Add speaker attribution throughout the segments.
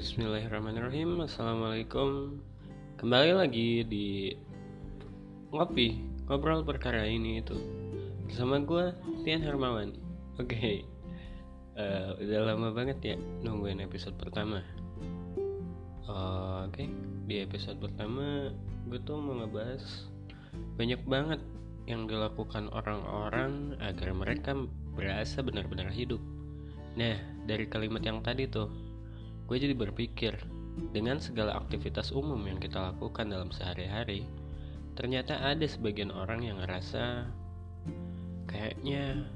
Speaker 1: Bismillahirrahmanirrahim. Assalamualaikum. Kembali lagi di Ngopi Ngobrol perkara ini itu. Bersama gue Tian Hermawan. Oke. Okay. uh, eh, Udah lama banget ya Nungguin episode pertama. Uh, Oke okay. Di episode pertama Gue tuh mau ngebahas Banyak banget Yang dilakukan orang-orang Agar mereka berasa benar-benar hidup. Nah dari kalimat yang tadi tuh gue jadi berpikir dengan segala aktivitas umum yang kita lakukan dalam sehari-hari ternyata ada sebagian orang yang ngerasa kayaknya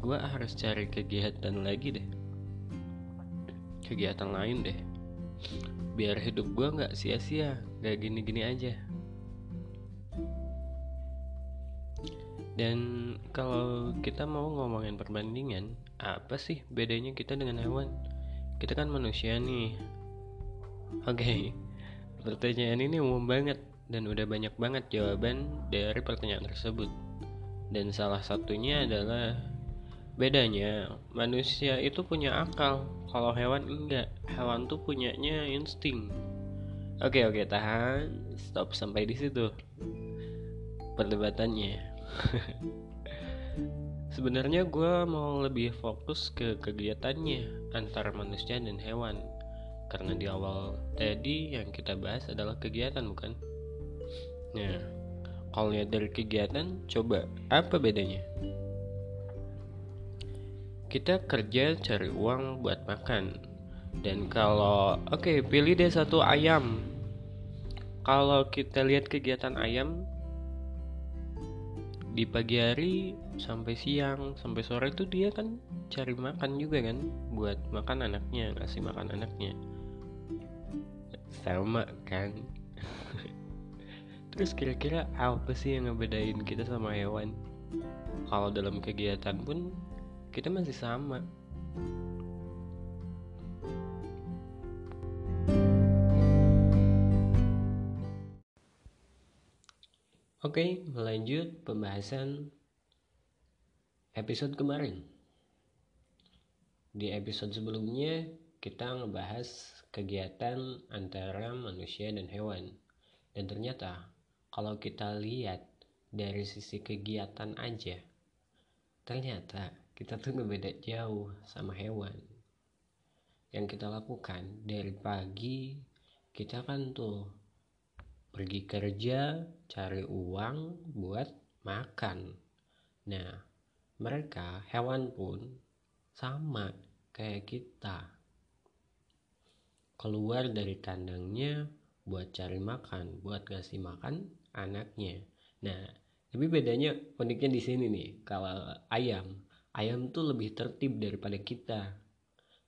Speaker 1: gue harus cari kegiatan lagi deh. Kegiatan lain deh. Biar hidup gue nggak sia-sia gak gini-gini aja. Dan kalau kita mau ngomongin perbandingan apa sih bedanya kita dengan hewan kita kan manusia nih. Oke. Okay. pertanyaan ini umum banget dan udah banyak banget jawaban dari pertanyaan tersebut. Dan salah satunya adalah bedanya manusia itu punya akal kalau hewan enggak. Hewan tuh punyanya insting. Oke okay, oke okay, tahan. Stop sampai di situ. Perdebatannya Sebenarnya gue mau lebih fokus ke kegiatannya antara manusia dan hewan Karena di awal tadi yang kita bahas adalah kegiatan bukan? Nah, kalau lihat dari kegiatan, coba apa bedanya? Kita kerja cari uang buat makan Dan kalau, oke okay, pilih deh satu ayam Kalau kita lihat kegiatan ayam di pagi hari sampai siang sampai sore itu dia kan cari makan juga kan buat makan anaknya ngasih makan anaknya. Sama kan. Terus kira-kira apa sih yang ngebedain kita sama hewan? Kalau dalam kegiatan pun kita masih sama Oke, melanjut pembahasan episode kemarin. Di episode sebelumnya kita ngebahas kegiatan antara manusia dan hewan. Dan ternyata kalau kita lihat dari sisi kegiatan aja, ternyata kita tuh ngebeda jauh sama hewan. Yang kita lakukan dari pagi kita kan tuh pergi kerja cari uang buat makan. Nah mereka hewan pun sama kayak kita. Keluar dari kandangnya buat cari makan buat ngasih makan anaknya. Nah tapi bedanya uniknya di sini nih kalau ayam. Ayam tuh lebih tertib daripada kita.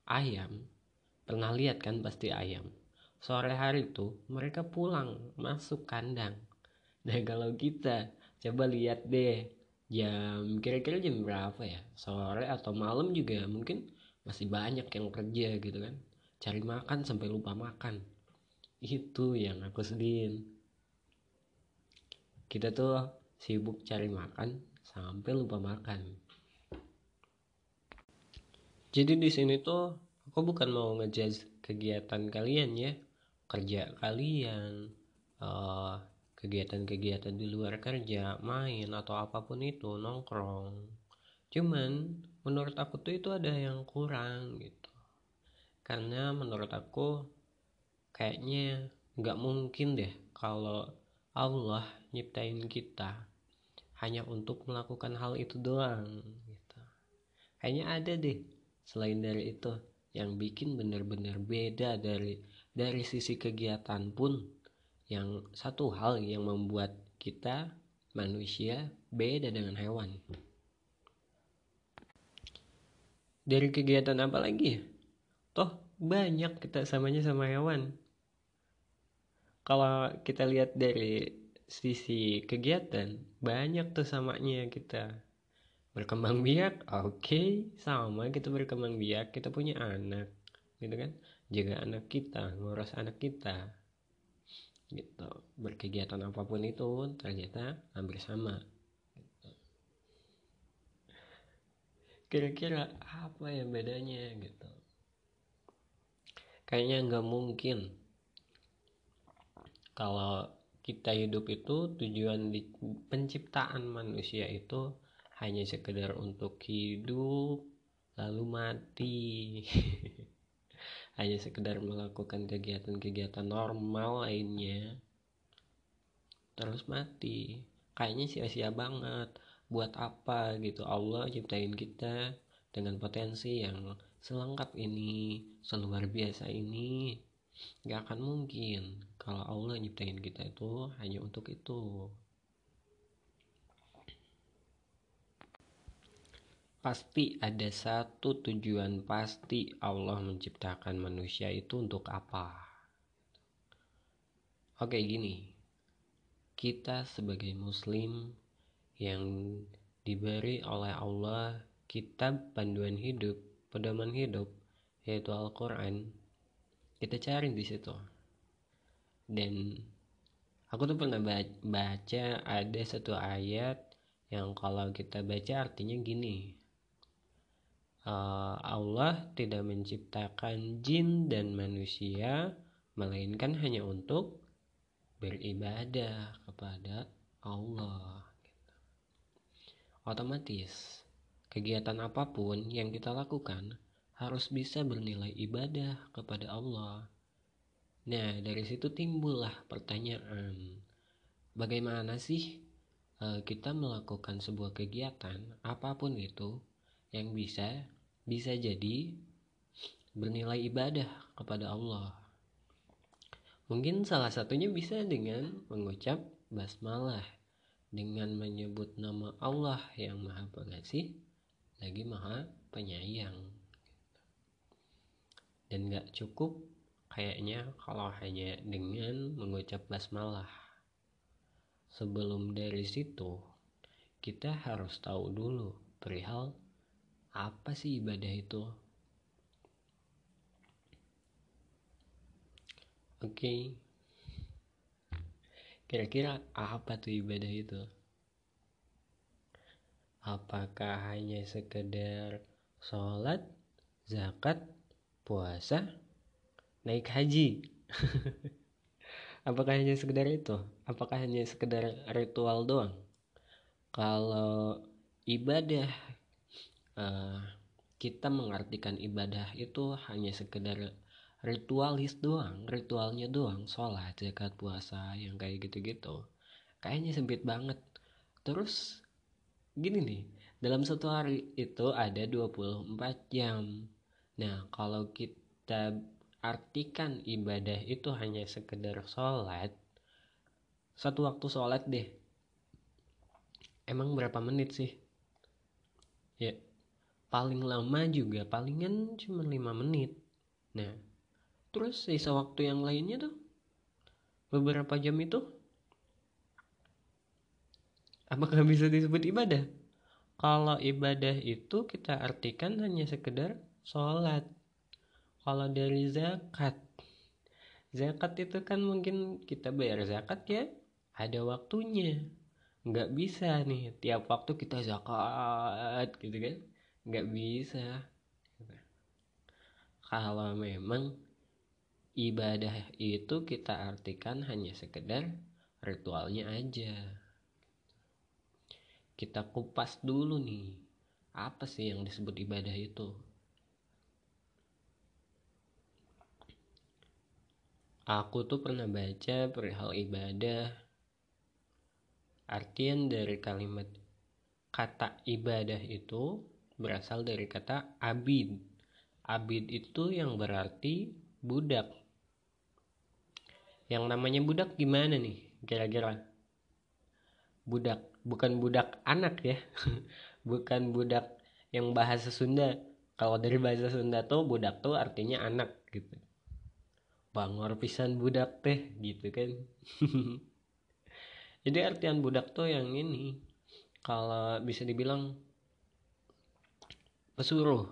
Speaker 1: Ayam pernah lihat kan pasti ayam sore hari tuh mereka pulang masuk kandang. Nah kalau kita coba lihat deh jam kira-kira jam berapa ya? Sore atau malam juga mungkin masih banyak yang kerja gitu kan. Cari makan sampai lupa makan. Itu yang aku sedihin kita tuh sibuk cari makan sampai lupa makan. Jadi di sini tuh aku bukan mau ngejudge kegiatan kalian ya kerja kalian eh, kegiatan-kegiatan di luar kerja main atau apa pun itu nongkrong. Cuman menurut aku tuh itu ada yang kurang gitu. Karena menurut aku kayaknya nggak mungkin deh kalau Allah nyiptain kita hanya untuk melakukan hal itu doang gitu. Kayaknya ada deh selain dari itu yang bikin bener-bener beda dari dari sisi kegiatan pun yang satu hal yang membuat kita manusia beda dengan hewan. Dari kegiatan apa lagi ya? toh banyak kita samanya sama hewan. Kalau kita lihat dari sisi kegiatan banyak tuh samanya kita. Berkembang biak oke okay, sama. Kita berkembang biak kita punya anak gitu kan jaga anak kita ngurus anak kita. Gitu. Berkegiatan apa pun itu ternyata hampir sama. Gitu. kira-kira apa yang bedanya gitu? Kayaknya nggak mungkin. Kalau kita hidup itu tujuan di penciptaan manusia itu hanya sekedar untuk hidup lalu mati hanya sekedar melakukan kegiatan-kegiatan normal lainnya. Terus mati. Kayaknya sia-sia banget. Buat apa gitu? Allah ciptain kita dengan potensi yang selengkap ini seluar biasa ini. Gak akan mungkin kalau Allah nyiptain kita itu hanya untuk itu pasti ada satu tujuan pasti Allah menciptakan manusia itu untuk apa. Oke gini. Kita sebagai muslim yang diberi oleh Allah kitab panduan hidup pedoman hidup yaitu Al-Quran kita cari di situ. Dan aku tuh pernah baca ada satu ayat yang kalau kita baca artinya gini uh, Allah tidak menciptakan jin dan manusia melainkan hanya untuk beribadah kepada Allah gitu. otomatis kegiatan apa pun yang kita lakukan harus bisa bernilai ibadah kepada Allah nah dari situ timbullah pertanyaan bagaimana sih uh, kita melakukan sebuah kegiatan apa pun itu yang bisa bisa jadi bernilai ibadah kepada Allah. Mungkin salah satunya bisa dengan mengucap basmalah dengan menyebut nama Allah yang Maha Pengasih lagi Maha Penyayang. Dan gak cukup kayaknya kalau hanya dengan mengucap basmalah. Sebelum dari situ, kita harus tahu dulu perihal apa sih ibadah itu? Oke. Okay. kira-kira apa tuh ibadah itu? Apakah hanya sekedar sholat zakat puasa naik haji? Apakah hanya sekedar itu? Apakah hanya sekedar ritual doang? Kalau ibadah uh, kita mengartikan ibadah itu hanya sekedar ritualis doang, ritualnya doang, sholat, zakat, puasa, yang kayak gitu-gitu. Kayaknya sempit banget. Terus gini nih, dalam satu hari itu ada 24 jam. Nah, kalau kita artikan ibadah itu hanya sekedar sholat, satu waktu sholat deh. Emang berapa menit sih? Ya, paling lama juga palingan cuma 5 menit. Nah terus sisa waktu yang lainnya tuh? Beberapa jam itu? Apakah bisa disebut ibadah? Kalau ibadah itu kita artikan hanya sekedar sholat. Kalau dari zakat. Zakat itu kan mungkin kita bayar zakat ya ada waktunya. Nggak bisa nih tiap waktu kita zakat gitu kan nggak bisa. Kalau memang ibadah itu kita artikan hanya sekedar ritualnya aja. Kita kupas dulu nih apa sih yang disebut ibadah itu? Aku tuh pernah baca perihal ibadah. Artian dari kalimat kata ibadah itu berasal dari kata abid. Abid itu yang berarti budak. Yang namanya budak gimana nih kira-kira? Budak, bukan budak anak ya. bukan budak yang bahasa Sunda. Kalau dari bahasa Sunda tuh budak tuh artinya anak gitu. Bangor pisan budak teh gitu kan. Jadi artian budak tuh yang ini kalau bisa dibilang pesuruh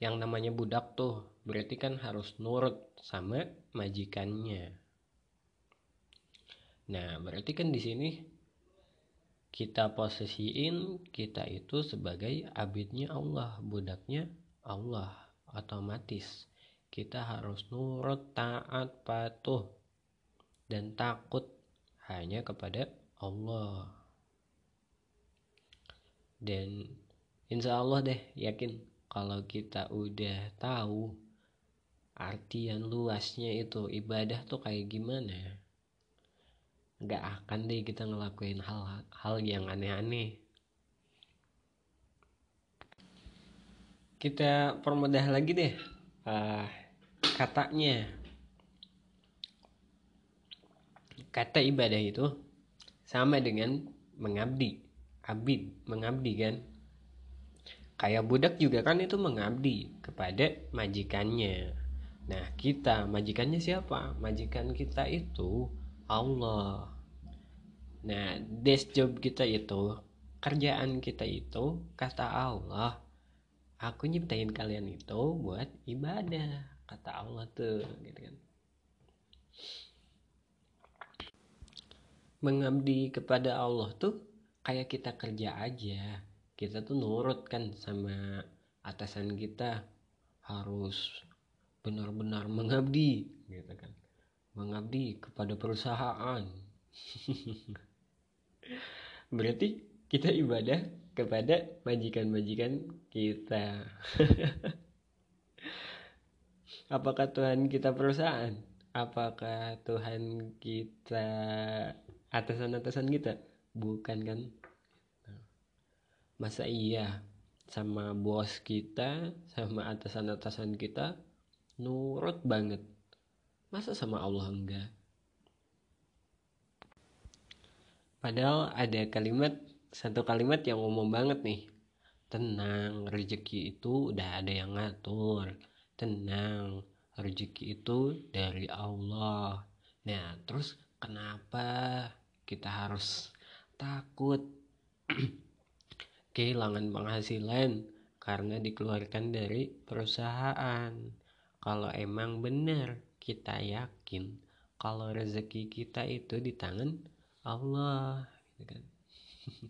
Speaker 1: yang namanya budak tuh berarti kan harus nurut sama majikannya nah berarti kan di sini kita posisiin kita itu sebagai abidnya Allah budaknya Allah otomatis kita harus nurut, taat, patuh, dan takut hanya kepada Allah. Dan insya Allah deh yakin. Kalau kita udah tahu artian luasnya itu ibadah tuh kayak gimana nggak akan deh kita ngelakuin hal-hal yang aneh-aneh. Kita permudah lagi deh uh, katanya. Kata ibadah itu sama dengan mengabdi. Abid mengabdi kan kayak budak juga kan itu mengabdi kepada majikannya. Nah kita majikannya siapa? Majikan kita itu Allah. Nah desk job kita itu kerjaan kita itu kata Allah aku nyiptain kalian itu buat ibadah kata Allah tuh gitu kan. Mengabdi kepada Allah tuh kayak kita kerja aja kita tuh nurut kan sama atasan kita harus benar-benar mengabdi gitu kan mengabdi kepada perusahaan berarti kita ibadah kepada majikan-majikan kita. Apakah Tuhan kita perusahaan? Apakah Tuhan kita atasan-atasan kita? Bukan kan? Masa iya? Sama bos kita, sama atasan-atasan kita nurut banget. Masa sama Allah enggak? Padahal ada kalimat satu kalimat yang umum banget nih. Tenang rezeki itu udah ada yang ngatur. Tenang rezeki itu dari Allah. Nah terus kenapa kita harus takut kehilangan penghasilan karena dikeluarkan dari perusahaan. Kalau emang benar kita yakin kalau rezeki kita itu di tangan Allah gitu kan.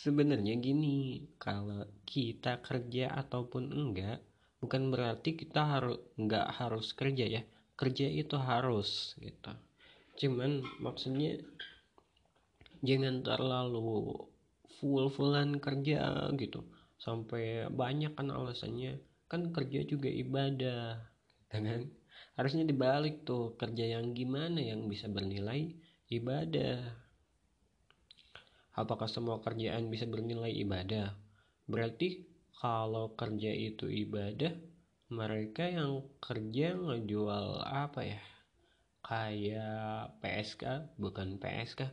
Speaker 1: Sebenarnya gini kalau kita kerja ataupun enggak bukan berarti kita harus enggak harus kerja ya. Kerja itu harus gitu. Cuman maksudnya jangan terlalu full fullan kerja gitu sampai banyak kan alasannya kan kerja juga ibadah gitu kan harusnya dibalik tuh kerja yang gimana yang bisa bernilai ibadah Apakah semua kerjaan bisa bernilai ibadah? Berarti kalau kerja itu ibadah, mereka yang kerja ngejual apa ya? Kayak PSK, bukan PSK.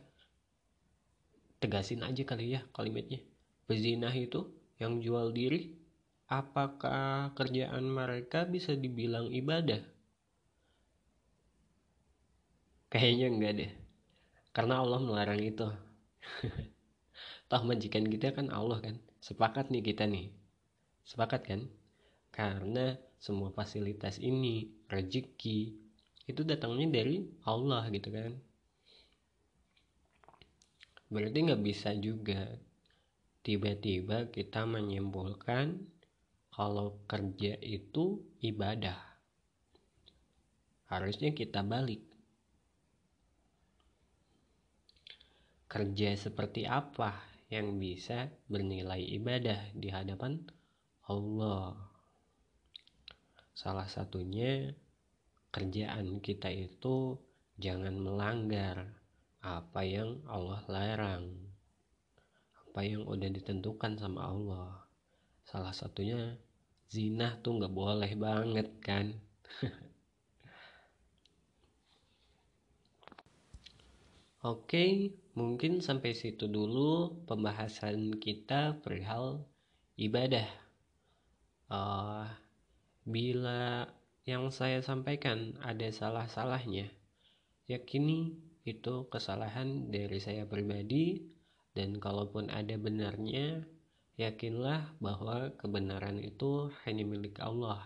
Speaker 1: Tegasin aja kali ya kalimatnya. Pezinah itu yang jual diri, apakah kerjaan mereka bisa dibilang ibadah? Kayaknya enggak deh. Karena Allah melarang itu. toh majikan kita kan Allah kan sepakat nih kita nih sepakat kan karena semua fasilitas ini rezeki itu datangnya dari Allah gitu kan berarti nggak bisa juga. Tiba-tiba kita menyimpulkan kalau kerja itu ibadah. Harusnya kita balik. Kerja seperti apa yang bisa bernilai ibadah di hadapan Allah. Salah satunya kerjaan kita itu jangan melanggar apa yang Allah larang. Apa yang udah ditentukan sama Allah. Salah satunya zina tuh nggak boleh banget kan. Oke, mungkin sampai situ dulu pembahasan kita perihal ibadah. Uh, bila yang saya sampaikan ada salah-salahnya, yakini itu kesalahan dari saya pribadi dan kalaupun ada benarnya, yakinlah bahwa kebenaran itu hanya milik Allah.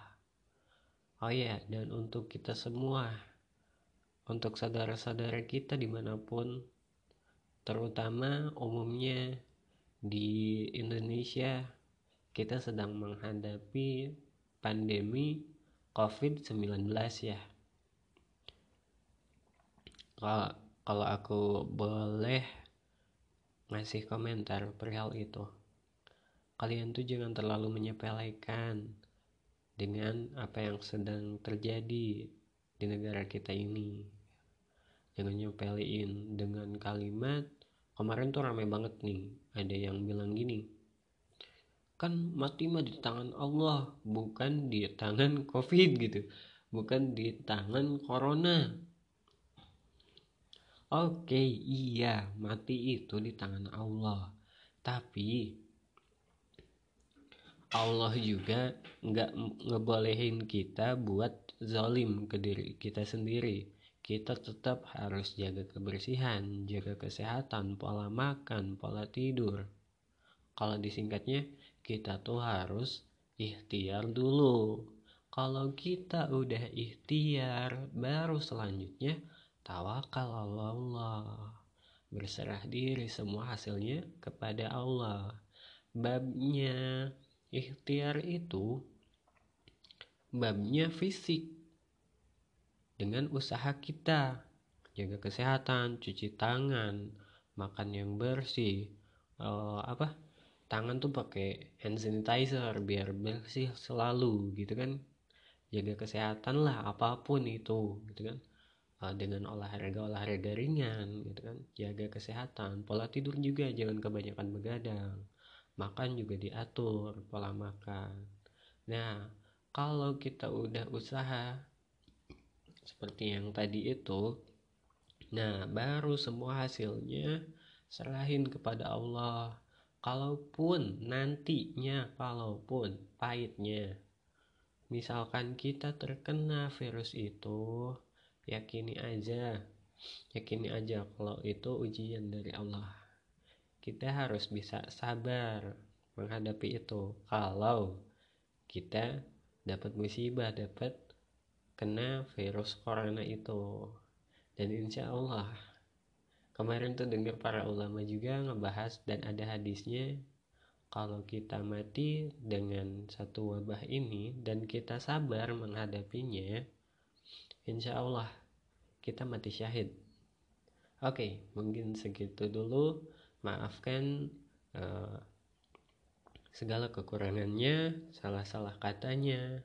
Speaker 1: Oh ya, dan untuk kita semua untuk saudara-saudara kita di mana pun terutama umumnya di Indonesia kita sedang menghadapi pandemi COVID-19 ya. Kalau aku boleh ngasih komentar perihal itu. Kalian tuh jangan terlalu menyepelekan dengan apa yang sedang terjadi di negara kita ini. Jangan nyepelein dengan kalimat kemarin tuh rame banget nih. Ada yang bilang gini, kan mati mah di tangan Allah bukan di tangan covid gitu bukan di tangan corona oke iya mati itu di tangan Allah. Tapi Allah juga nggak ngebolehin kita buat zalim ke diri kita sendiri. Kita tetap harus jaga kebersihan jaga kesehatan pola makan pola tidur. Kalau disingkatnya kita tuh harus ikhtiar dulu. Kalau kita udah ikhtiar baru selanjutnya tawakal Allah. Berserah diri semua hasilnya kepada Allah. Babnya ikhtiar itu babnya fisik. Dengan usaha kita jaga kesehatan cuci tangan makan yang bersih. Uh, apa? Tangan tuh pakai hand sanitizer biar bersih selalu gitu kan? Jaga kesehatan lah apa pun itu gitu kan uh, dengan olahraga olahraga ringan gitu kan. Jaga kesehatan pola tidur juga jangan kebanyakan begadang makan juga diatur pola makan. Nah kalau kita udah usaha seperti yang tadi itu nah baru semua hasilnya serahin kepada Allah. Kalaupun nantinya kalaupun pahitnya misalkan kita terkena virus itu yakini aja. Yakini aja kalau itu ujian dari Allah. Kita harus bisa sabar menghadapi itu. Kalau kita dapat musibah dapat kena virus corona itu. Dan insya Allah kemarin tuh dengar para ulama juga ngebahas dan ada hadisnya kalau kita mati dengan satu wabah ini dan kita sabar menghadapinya insya Allah kita mati syahid. Oke mungkin segitu dulu. Maafkan uh, segala kekurangannya salah-salah katanya.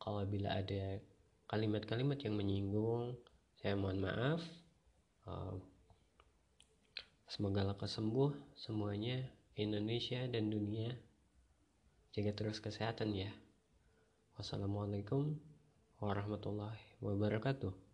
Speaker 1: Kalau bila ada kalimat-kalimat yang menyinggung saya mohon maaf. Semoga lekas sembuh semuanya Indonesia dan dunia. Jaga terus kesehatan ya. Wassalamualaikum warahmatullahi wabarakatuh